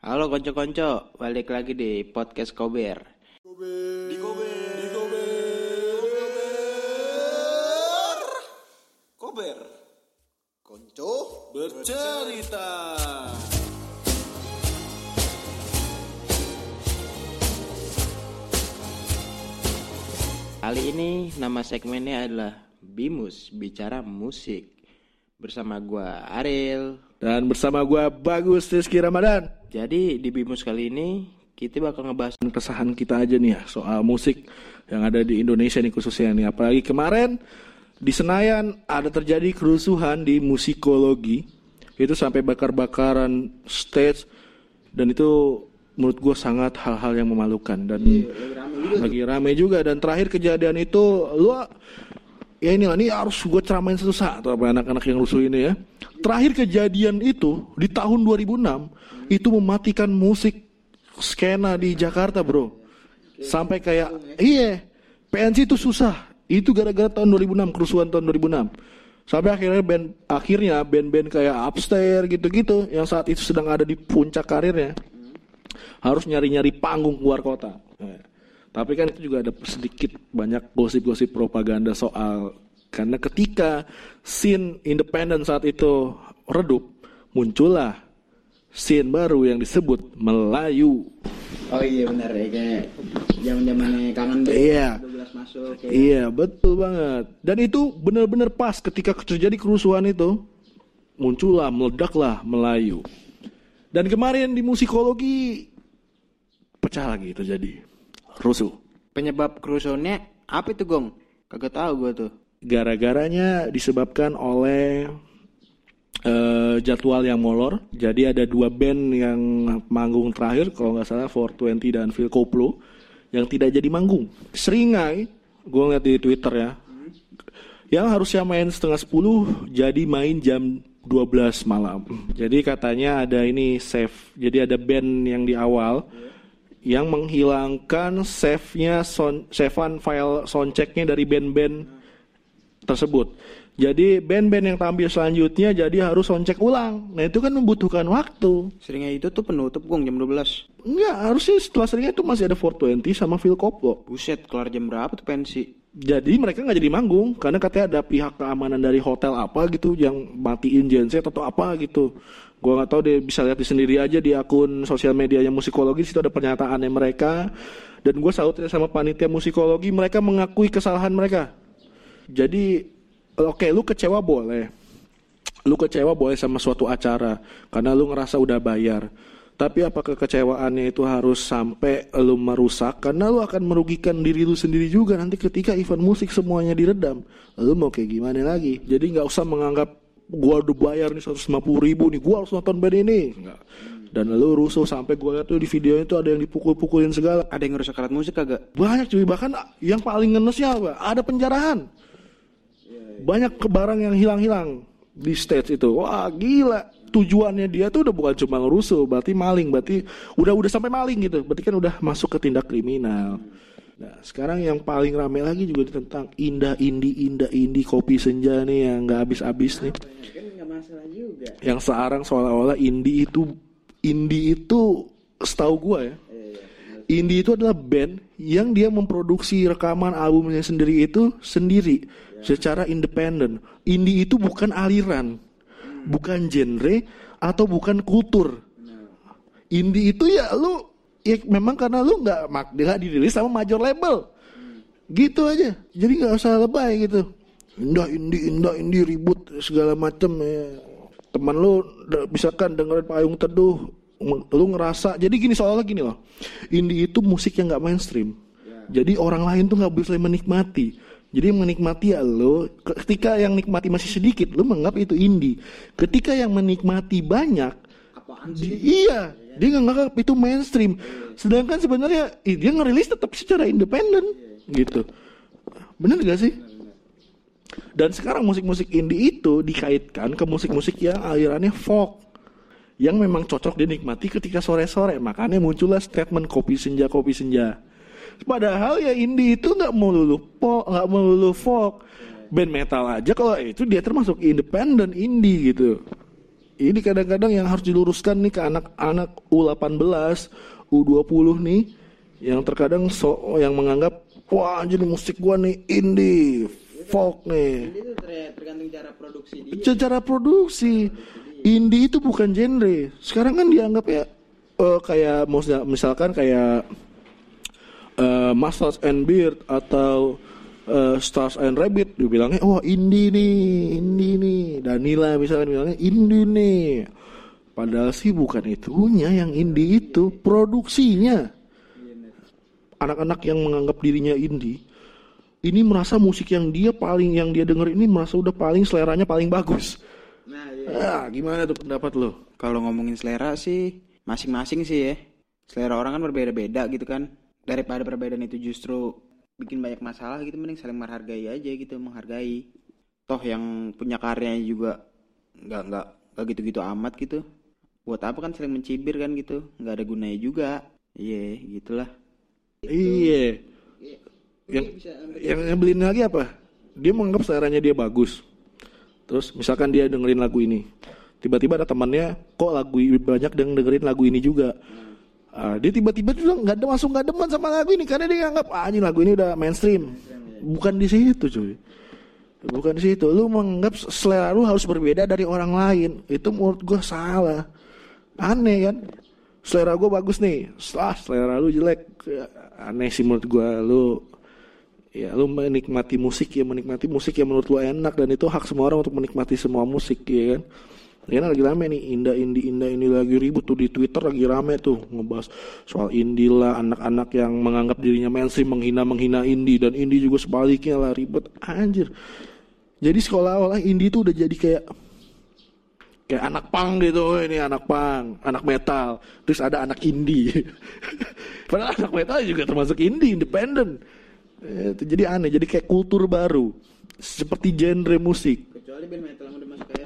Halo konco-konco, balik lagi di podcast Kober. Di Kober. Di Kober. Kober. Konco Bercerita. Kali ini nama segmennya adalah Bimus Bicara Musik. Bersama gua Ariel. Dan bersama gua Bagus Rizky Ramadan. Jadi di Bimus kali ini kita bakal ngebahas kesahan kita aja nih ya soal musik yang ada di Indonesia nih khususnya nih. Apalagi kemarin di Senayan ada terjadi kerusuhan di musikologi. Itu sampai bakar-bakaran stage dan itu menurut gue sangat hal-hal yang memalukan dan lagi rame juga dan terakhir kejadian itu lu ya inilah ini harus gue ceramain satu saat apa anak-anak yang rusuh ini ya. Terakhir kejadian itu di tahun 2006 itu mematikan musik skena di Jakarta bro. Sampai kayak iya PNC itu susah. Itu gara-gara tahun 2006 kerusuhan tahun 2006 sampai akhirnya band akhirnya band-band kayak Upstairs gitu-gitu yang saat itu sedang ada di puncak karirnya harus nyari-nyari panggung keluar kota. Tapi kan itu juga ada sedikit banyak gosip-gosip propaganda soal karena ketika scene independen saat itu redup, muncullah scene baru yang disebut Melayu. Oh iya benar ya kayak zaman zamannya kangen deh. Iya. 12 masuk kayak Iya, betul banget. Dan itu benar-benar pas ketika terjadi kerusuhan itu muncullah, meledaklah Melayu. Dan kemarin di musikologi pecah lagi terjadi rusuh. penyebab kerusuhannya apa itu gong? Kagak tahu gua tuh. Gara-garanya disebabkan oleh eh, jadwal yang molor. Jadi ada dua band yang manggung terakhir, kalau nggak salah 420 dan Phil Koplo, yang tidak jadi manggung. Seringai, gue ngeliat di Twitter ya, yang harusnya main setengah 10 jadi main jam 12 malam. Jadi katanya ada ini save. Jadi ada band yang di awal yang menghilangkan save-nya sound, save-an file soundchecknya dari band-band tersebut. Jadi band-band yang tampil selanjutnya jadi harus soundcheck ulang. Nah itu kan membutuhkan waktu. Seringnya itu tuh penutup gong jam 12. Enggak, harusnya setelah seringnya itu masih ada 420 sama Phil Koplo. Buset, kelar jam berapa tuh pensi? Jadi mereka nggak jadi manggung karena katanya ada pihak keamanan dari hotel apa gitu yang matiin genset atau apa gitu. Gua nggak tahu deh bisa lihat di sendiri aja di akun sosial media yang musikologi situ ada pernyataannya mereka dan gue salut sama panitia musikologi mereka mengakui kesalahan mereka. Jadi oke lu kecewa boleh, lu kecewa boleh sama suatu acara karena lu ngerasa udah bayar. Tapi apakah kecewaannya itu harus sampai lu merusak karena lu akan merugikan diri lu sendiri juga nanti ketika event musik semuanya diredam. Lu mau kayak gimana lagi? Jadi nggak usah menganggap gua udah bayar nih 150 ribu nih, gua harus nonton band ini. Nggak. Dan lu rusuh sampai gua lihat tuh di video itu ada yang dipukul-pukulin segala. Ada yang ngerusak alat musik kagak? Banyak cuy, bahkan yang paling ngenesnya apa? Ada penjarahan. Banyak ke barang yang hilang-hilang di stage itu. Wah, gila. Tujuannya dia tuh udah bukan cuma ngerusuh, berarti maling, berarti udah udah sampai maling gitu. Berarti kan udah masuk ke tindak kriminal. Nah, sekarang yang paling rame lagi juga tentang indah indi indah indi kopi senja nih yang nggak habis-habis nih. kan masalah juga. Yang sekarang seolah-olah indie itu indie itu setahu gua ya. Indie itu adalah band yang dia memproduksi rekaman albumnya sendiri itu sendiri secara independen. Indie itu bukan aliran, bukan genre atau bukan kultur. Indie itu ya lu ya memang karena lu nggak mak- nggak dirilis sama major label. Gitu aja. Jadi nggak usah lebay gitu. Indah indie indah indie ribut segala macem ya. Teman lu misalkan dengerin payung teduh lu ngerasa jadi gini soalnya gini loh indie itu musik yang nggak mainstream jadi orang lain tuh nggak bisa menikmati jadi menikmati ya lo ketika yang nikmati masih sedikit lo menganggap itu indie ketika yang menikmati banyak di- iya dia nggak nganggap itu mainstream sedangkan sebenarnya ih, dia ngerilis tetap secara independen gitu bener gak sih dan sekarang musik-musik indie itu dikaitkan ke musik-musik yang alirannya folk yang memang cocok dinikmati ketika sore-sore. Makanya muncullah statement kopi senja kopi senja. Padahal ya indie itu nggak melulu pop, nggak melulu folk. Band metal aja kalau itu dia termasuk independen indie gitu. Ini kadang-kadang yang harus diluruskan nih ke anak-anak U18, U20 nih yang terkadang so yang menganggap wah anjir musik gua nih indie, folk nih. Itu ter- tergantung cara produksi dia. Secara produksi indie itu bukan genre. Sekarang kan dianggap ya eh, kayak misalkan kayak eh, Masters and Beard atau eh, Stars and Rabbit dibilangnya wah indie nih, indie nih. Danila misalkan bilangnya indie nih. Padahal sih bukan itunya yang indie itu, produksinya. Anak-anak yang menganggap dirinya indie ini merasa musik yang dia paling yang dia denger ini merasa udah paling seleranya paling bagus. Nah, iya. Ah, gimana tuh pendapat lo? Kalau ngomongin selera sih masing-masing sih ya. Selera orang kan berbeda-beda gitu kan. Daripada perbedaan itu justru bikin banyak masalah gitu mending saling menghargai aja gitu, menghargai. Toh yang punya karyanya juga nggak nggak nggak gitu-gitu amat gitu. Buat apa kan saling mencibir kan gitu, nggak ada gunanya juga. Iya, gitulah. Iya. Yang yang nyebelin lagi apa? Dia menganggap seleranya dia bagus. Terus misalkan dia dengerin lagu ini, tiba-tiba ada temannya, kok lagu ini banyak yang dengerin lagu ini juga. Ah, dia tiba-tiba juga nggak ada langsung nggak demen sama lagu ini karena dia anggap ah ini lagu ini udah mainstream. Bukan di situ cuy. Bukan di situ. Lu menganggap selera lu harus berbeda dari orang lain. Itu menurut gua salah. Aneh kan? Selera gua bagus nih. Setelah selera lu jelek. Aneh sih menurut gua lu ya lu menikmati musik ya menikmati musik yang menurut lu enak dan itu hak semua orang untuk menikmati semua musik ya kan kan lagi rame nih indah indie indah ini lagi ribut tuh di twitter lagi rame tuh ngebahas soal indie lah anak-anak yang menganggap dirinya mainstream menghina menghina indie dan indie juga sebaliknya lah ribet. Anjir. Jadi sekolah-olah indie itu udah jadi kayak kayak anak pang gitu ini anak pang anak metal terus ada anak indie padahal anak metal juga termasuk indie independen Eh, jadi aneh jadi kayak kultur baru seperti genre musik. Kecuali band metal yang udah masuk.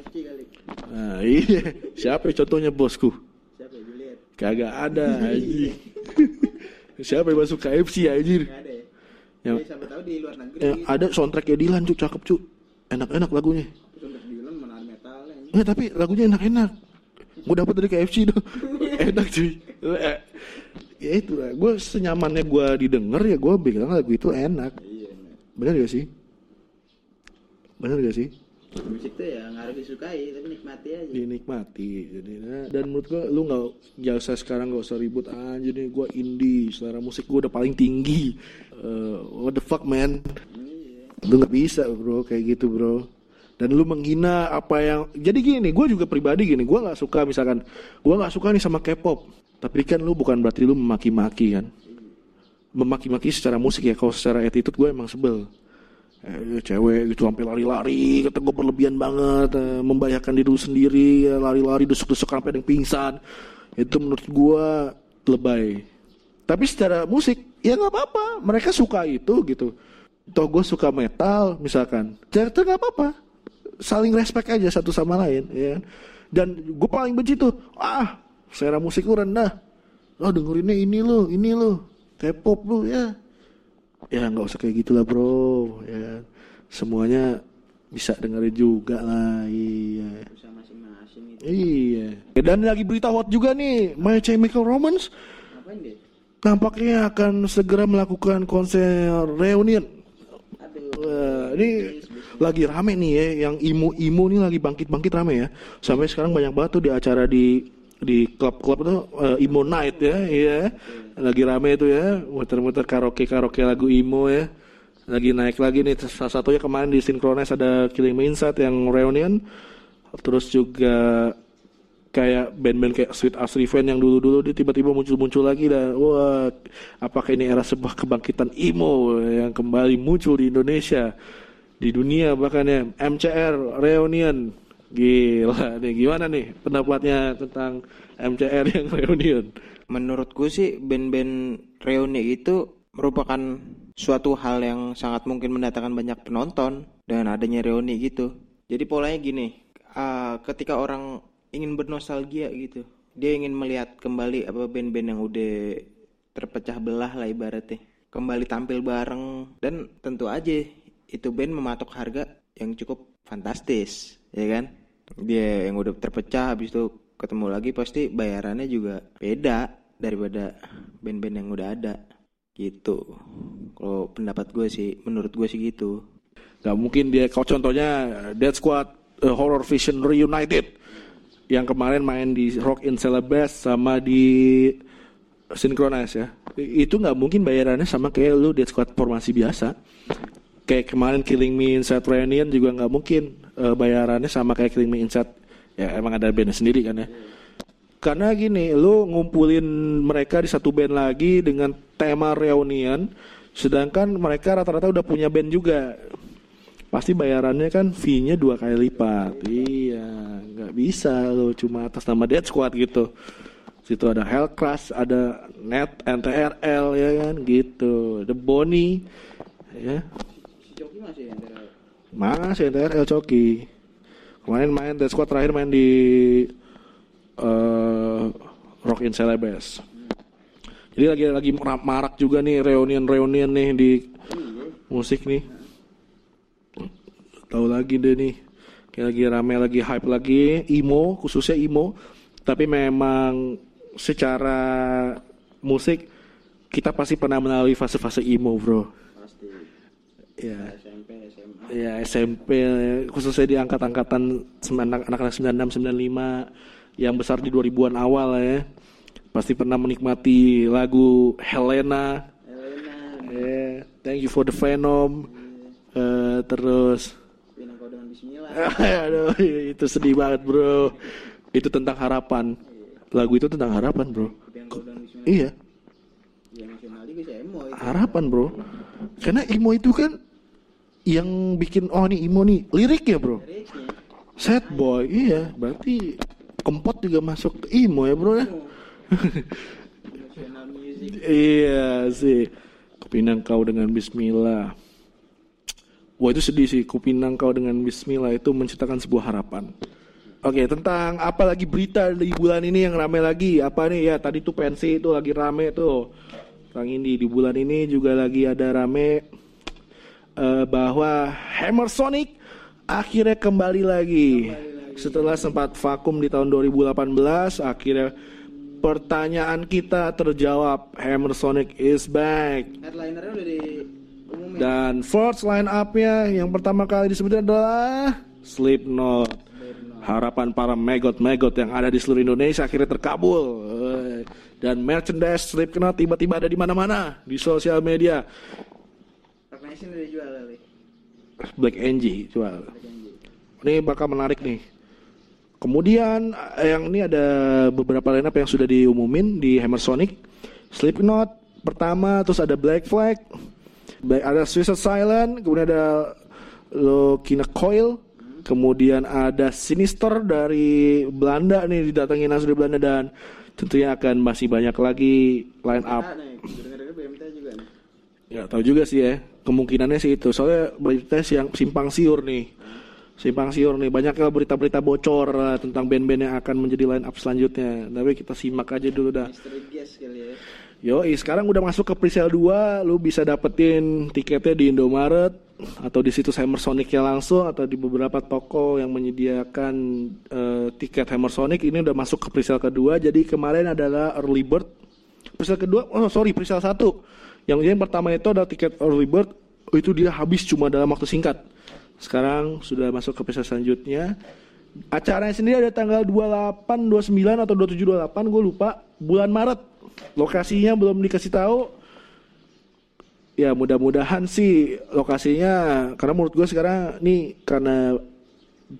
Nah iya siapa ya contohnya bosku Siapa ya Juliet? kagak ada anjing siapa yang masuk KFC anjir ada ya? Yang- Ya, siapa tahu di luar negeri yang ada soundtracknya Dilan cuk cakep cuk enak-enak lagunya mana metalnya ini. Eh tapi lagunya enak-enak. Gue dapet dari KFC tuh. enak cuy. Eh, ya itu lah. Gue senyamannya gue didengar ya gue bilang lagu itu enak. Iya, Bener gak sih? Bener gak sih? Musik tuh ya nggak harus disukai tapi nikmati aja. Dinikmati. Jadi nah, dan menurut gue lu nggak gak usah sekarang gak usah ribut aja nih gue indie. Selera musik gue udah paling tinggi. Eh, what the fuck man? Lu nggak bisa bro kayak gitu bro. Dan lu menghina apa yang jadi gini, gue juga pribadi gini, gue nggak suka misalkan, gue nggak suka nih sama K-pop. Tapi kan lu bukan berarti lu memaki-maki kan? Memaki-maki secara musik ya, kalau secara attitude gue emang sebel. Eh, cewek gitu sampai lari-lari, kata gue berlebihan banget, eh, membahayakan diri sendiri, lari-lari desuk-desuk sampai yang pingsan. Itu menurut gue lebay. Tapi secara musik ya nggak apa-apa, mereka suka itu gitu. Toh gue suka metal misalkan, itu nggak apa-apa, saling respect aja satu sama lain, ya. kan? Dan gue paling benci tuh, ah, selera musik lu rendah, lo dengerinnya ini lo, ini lo, K-pop lu ya, ya nggak usah kayak gitulah bro, ya. kan? Semuanya bisa dengerin juga lah, iya. Masing-masing gitu. Iya. Dan lagi berita hot juga nih, My Chemical Romance Ngapain deh? nampaknya akan segera melakukan konser reunion. Aduh. Wah, ini lagi rame nih ya, yang imo-imo nih lagi bangkit-bangkit rame ya. Sampai sekarang banyak banget tuh di acara di di klub-klub tuh eh, imo night ya, iya. Lagi rame itu ya, muter-muter karaoke-karaoke lagu imo ya. Lagi naik lagi nih, salah satunya kemarin di Synchronize ada Killing Inside yang reunion. Terus juga kayak band-band kayak Sweet As Revenge yang dulu-dulu dia tiba-tiba muncul-muncul lagi dan wah apakah ini era sebuah kebangkitan emo yang kembali muncul di Indonesia di dunia bahkan ya MCR reunion gila nih gimana nih pendapatnya tentang MCR yang reunion Menurutku sih band-band reuni itu merupakan suatu hal yang sangat mungkin mendatangkan banyak penonton dengan adanya reuni gitu. Jadi polanya gini, ah, ketika orang ingin bernostalgia gitu, dia ingin melihat kembali apa band-band yang udah terpecah belah lah ibaratnya, kembali tampil bareng dan tentu aja itu band mematok harga yang cukup fantastis, ya kan? dia yang udah terpecah habis itu ketemu lagi pasti bayarannya juga beda daripada band-band yang udah ada gitu kalau pendapat gue sih menurut gue sih gitu Gak mungkin dia kalau contohnya Dead Squad uh, Horror Vision Reunited yang kemarin main di Rock in Celebes sama di Synchronize ya. Itu nggak mungkin bayarannya sama kayak lu Dead Squad formasi biasa. Kayak kemarin Killing Me Inside Reunion juga nggak mungkin uh, bayarannya sama kayak Killing Me Inside. Ya emang ada bandnya sendiri kan ya. Karena gini, lu ngumpulin mereka di satu band lagi dengan tema reunion, sedangkan mereka rata-rata udah punya band juga. Pasti bayarannya kan fee-nya dua kali lipat. Iya, nggak bisa lo cuma atas nama Dead Squad gitu. Situ ada Hellcrash, ada Net, NTRL ya kan gitu. The Bonnie, ya. Masih yang antara Mas NTRL Coki. Kemarin main Dead Squad terakhir main di eh, Rock in Celebes. Jadi lagi lagi mar- marak juga nih reunion reunion nih di musik nih. Tahu lagi deh nih. Kayak lagi rame lagi hype lagi emo khususnya emo. Tapi memang secara musik kita pasti pernah melalui fase-fase emo, Bro. pasti Ya. SMP SMA Ya SMP khususnya di angkat-angkatan anak-anak 96 95 yang besar di 2000-an awal ya. Pasti pernah menikmati lagu Helena. Elena Eh, thank you for the Venom. Eh, terus pinang kau dengan Bismillah aduh itu sedih banget, Bro. Itu tentang harapan. Lagu itu tentang harapan, Bro. Iya, itu harapan, Bro. Karena emo itu kan yang bikin oh nih emo nih liriknya, Bro. liriknya Sad boy, iya. Berarti kempot juga masuk ke emo ya bro ya? iya sih. Kupinang kau dengan Bismillah. Wah itu sedih sih. Kupinang kau dengan Bismillah itu menciptakan sebuah harapan. Oke tentang apa lagi berita di bulan ini yang rame lagi? Apa nih ya tadi tuh pensi itu lagi rame tuh. Tentang ini di bulan ini juga lagi ada rame eh, bahwa Hammer Sonic akhirnya kembali lagi. Setelah sempat vakum di tahun 2018, akhirnya pertanyaan kita terjawab. Hammer Sonic is back. headlinernya udah di umumin Dan first line up-nya yang pertama kali disebutkan adalah Slipknot. Harapan para megot-megot yang ada di seluruh Indonesia akhirnya terkabul. Dan merchandise Slipknot tiba-tiba ada di mana-mana di sosial media. Udah kali Black Angie jual. Ini bakal menarik nih. Kemudian eh, yang ini ada beberapa lineup yang sudah diumumin di Hammer Sonic. Slipknot pertama, terus ada Black Flag, Black, ada Suicide Silent, kemudian ada Lokina Coil, kemudian ada Sinister dari Belanda nih didatengin langsung dari Belanda dan tentunya akan masih banyak lagi line up. Ya tahu juga sih ya. Kemungkinannya sih itu. Soalnya berita yang simpang siur nih. Simpang siur nih. Banyak ya berita-berita bocor lah tentang band-band yang akan menjadi line up selanjutnya. Tapi kita simak aja dulu dah. Ya Yoi, sekarang udah masuk ke presale 2, lu bisa dapetin tiketnya di Indomaret atau di situs Hammer Sonic-nya langsung atau di beberapa toko yang menyediakan eh, tiket Hammer Sonic ini udah masuk ke presale kedua. Jadi kemarin adalah early bird. Presale kedua, oh sorry, presale satu. Yang yang pertama itu ada tiket early bird, itu dia habis cuma dalam waktu singkat. Sekarang sudah masuk ke presale selanjutnya. Acaranya sendiri ada tanggal 28, 29 atau 27, 28, gue lupa. Bulan Maret. Lokasinya belum dikasih tahu. Ya mudah-mudahan sih lokasinya karena menurut gue sekarang nih karena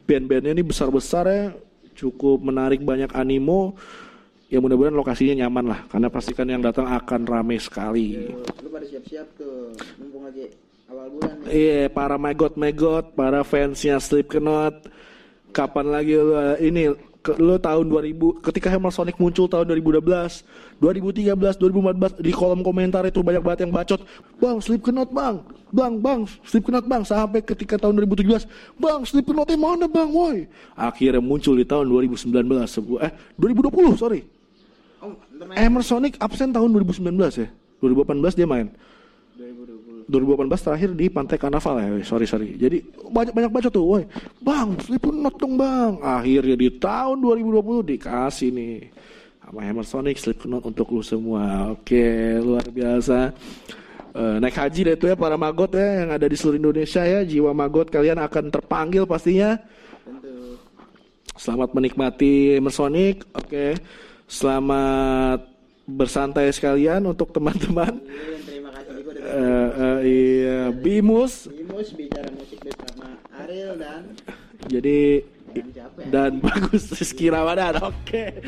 band-bandnya ini besar-besar ya cukup menarik banyak animo ya mudah-mudahan lokasinya nyaman lah karena pastikan yang datang akan ramai sekali. Lu pada siap-siap tuh Mumpung lagi awal bulan Iya, para megot-megot, para fansnya Slipknot. Kapan lagi lu ini ke, lu tahun 2000 ketika Hammer Sonic muncul tahun 2012, 2013, 2014 di kolom komentar itu banyak banget yang bacot, "Bang, Slipknot, Bang. Bang, Bang, Slipknot, Bang." Sampai ketika tahun 2017, "Bang, Slipknot mana, Bang, woi?" Akhirnya muncul di tahun 2019 sebuah eh 2020, sorry. Oh Hammer Sonic absen tahun 2019 ya. 2018 dia main. 2020 2018 terakhir di Pantai Karnaval ya. Sorry sorry. Jadi banyak banyak baca tuh, woi, bang Slipknot dong bang. Akhirnya di tahun 2020 dikasih nih sama Hammer Sonic Slipknot untuk lu semua. Oke, luar biasa. Eh, naik haji deh tuh ya para magot ya yang ada di seluruh Indonesia ya. Jiwa magot kalian akan terpanggil pastinya. Selamat menikmati Hammer Sonic. Oke. Selamat bersantai sekalian untuk teman-teman. Eh, eh, iya, Bimus. Bimus bicara musik bersama Ariel dan Jadi dan ya? dan bagus Rizky Ramadan. Oke.